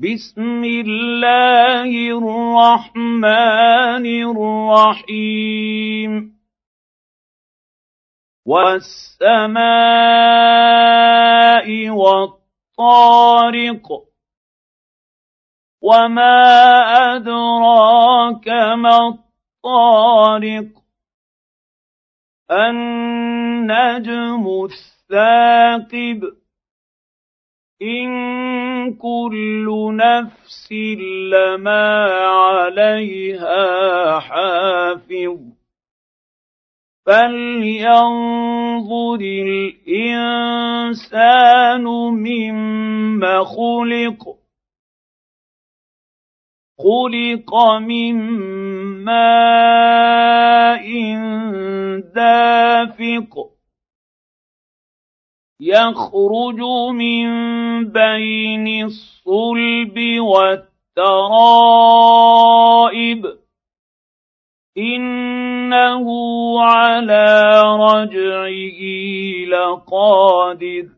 بسم الله الرحمن الرحيم والسماء والطارق وما ادراك ما الطارق النجم الثاقب ان كل نفس لما عليها حافظ فلينظر الانسان مما خلق خلق من ماء دافق يخرج من بين الصلب والترائب. إنه على رجعه لقادر.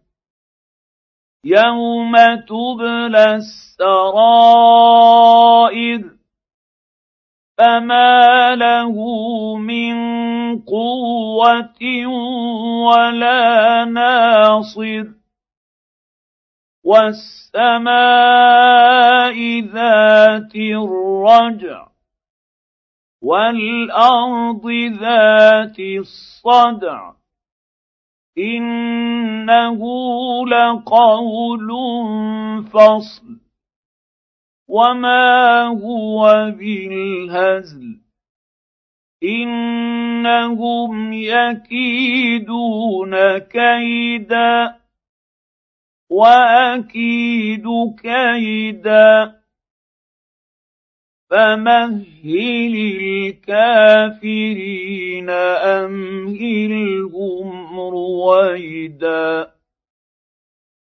يوم تبلى السرائر فما له من قوه ولا ناصر والسماء ذات الرجع والارض ذات الصدع انه لقول فصل وما هو بالهزل انهم يكيدون كيدا واكيد كيدا فمهل الكافرين امهلهم رويدا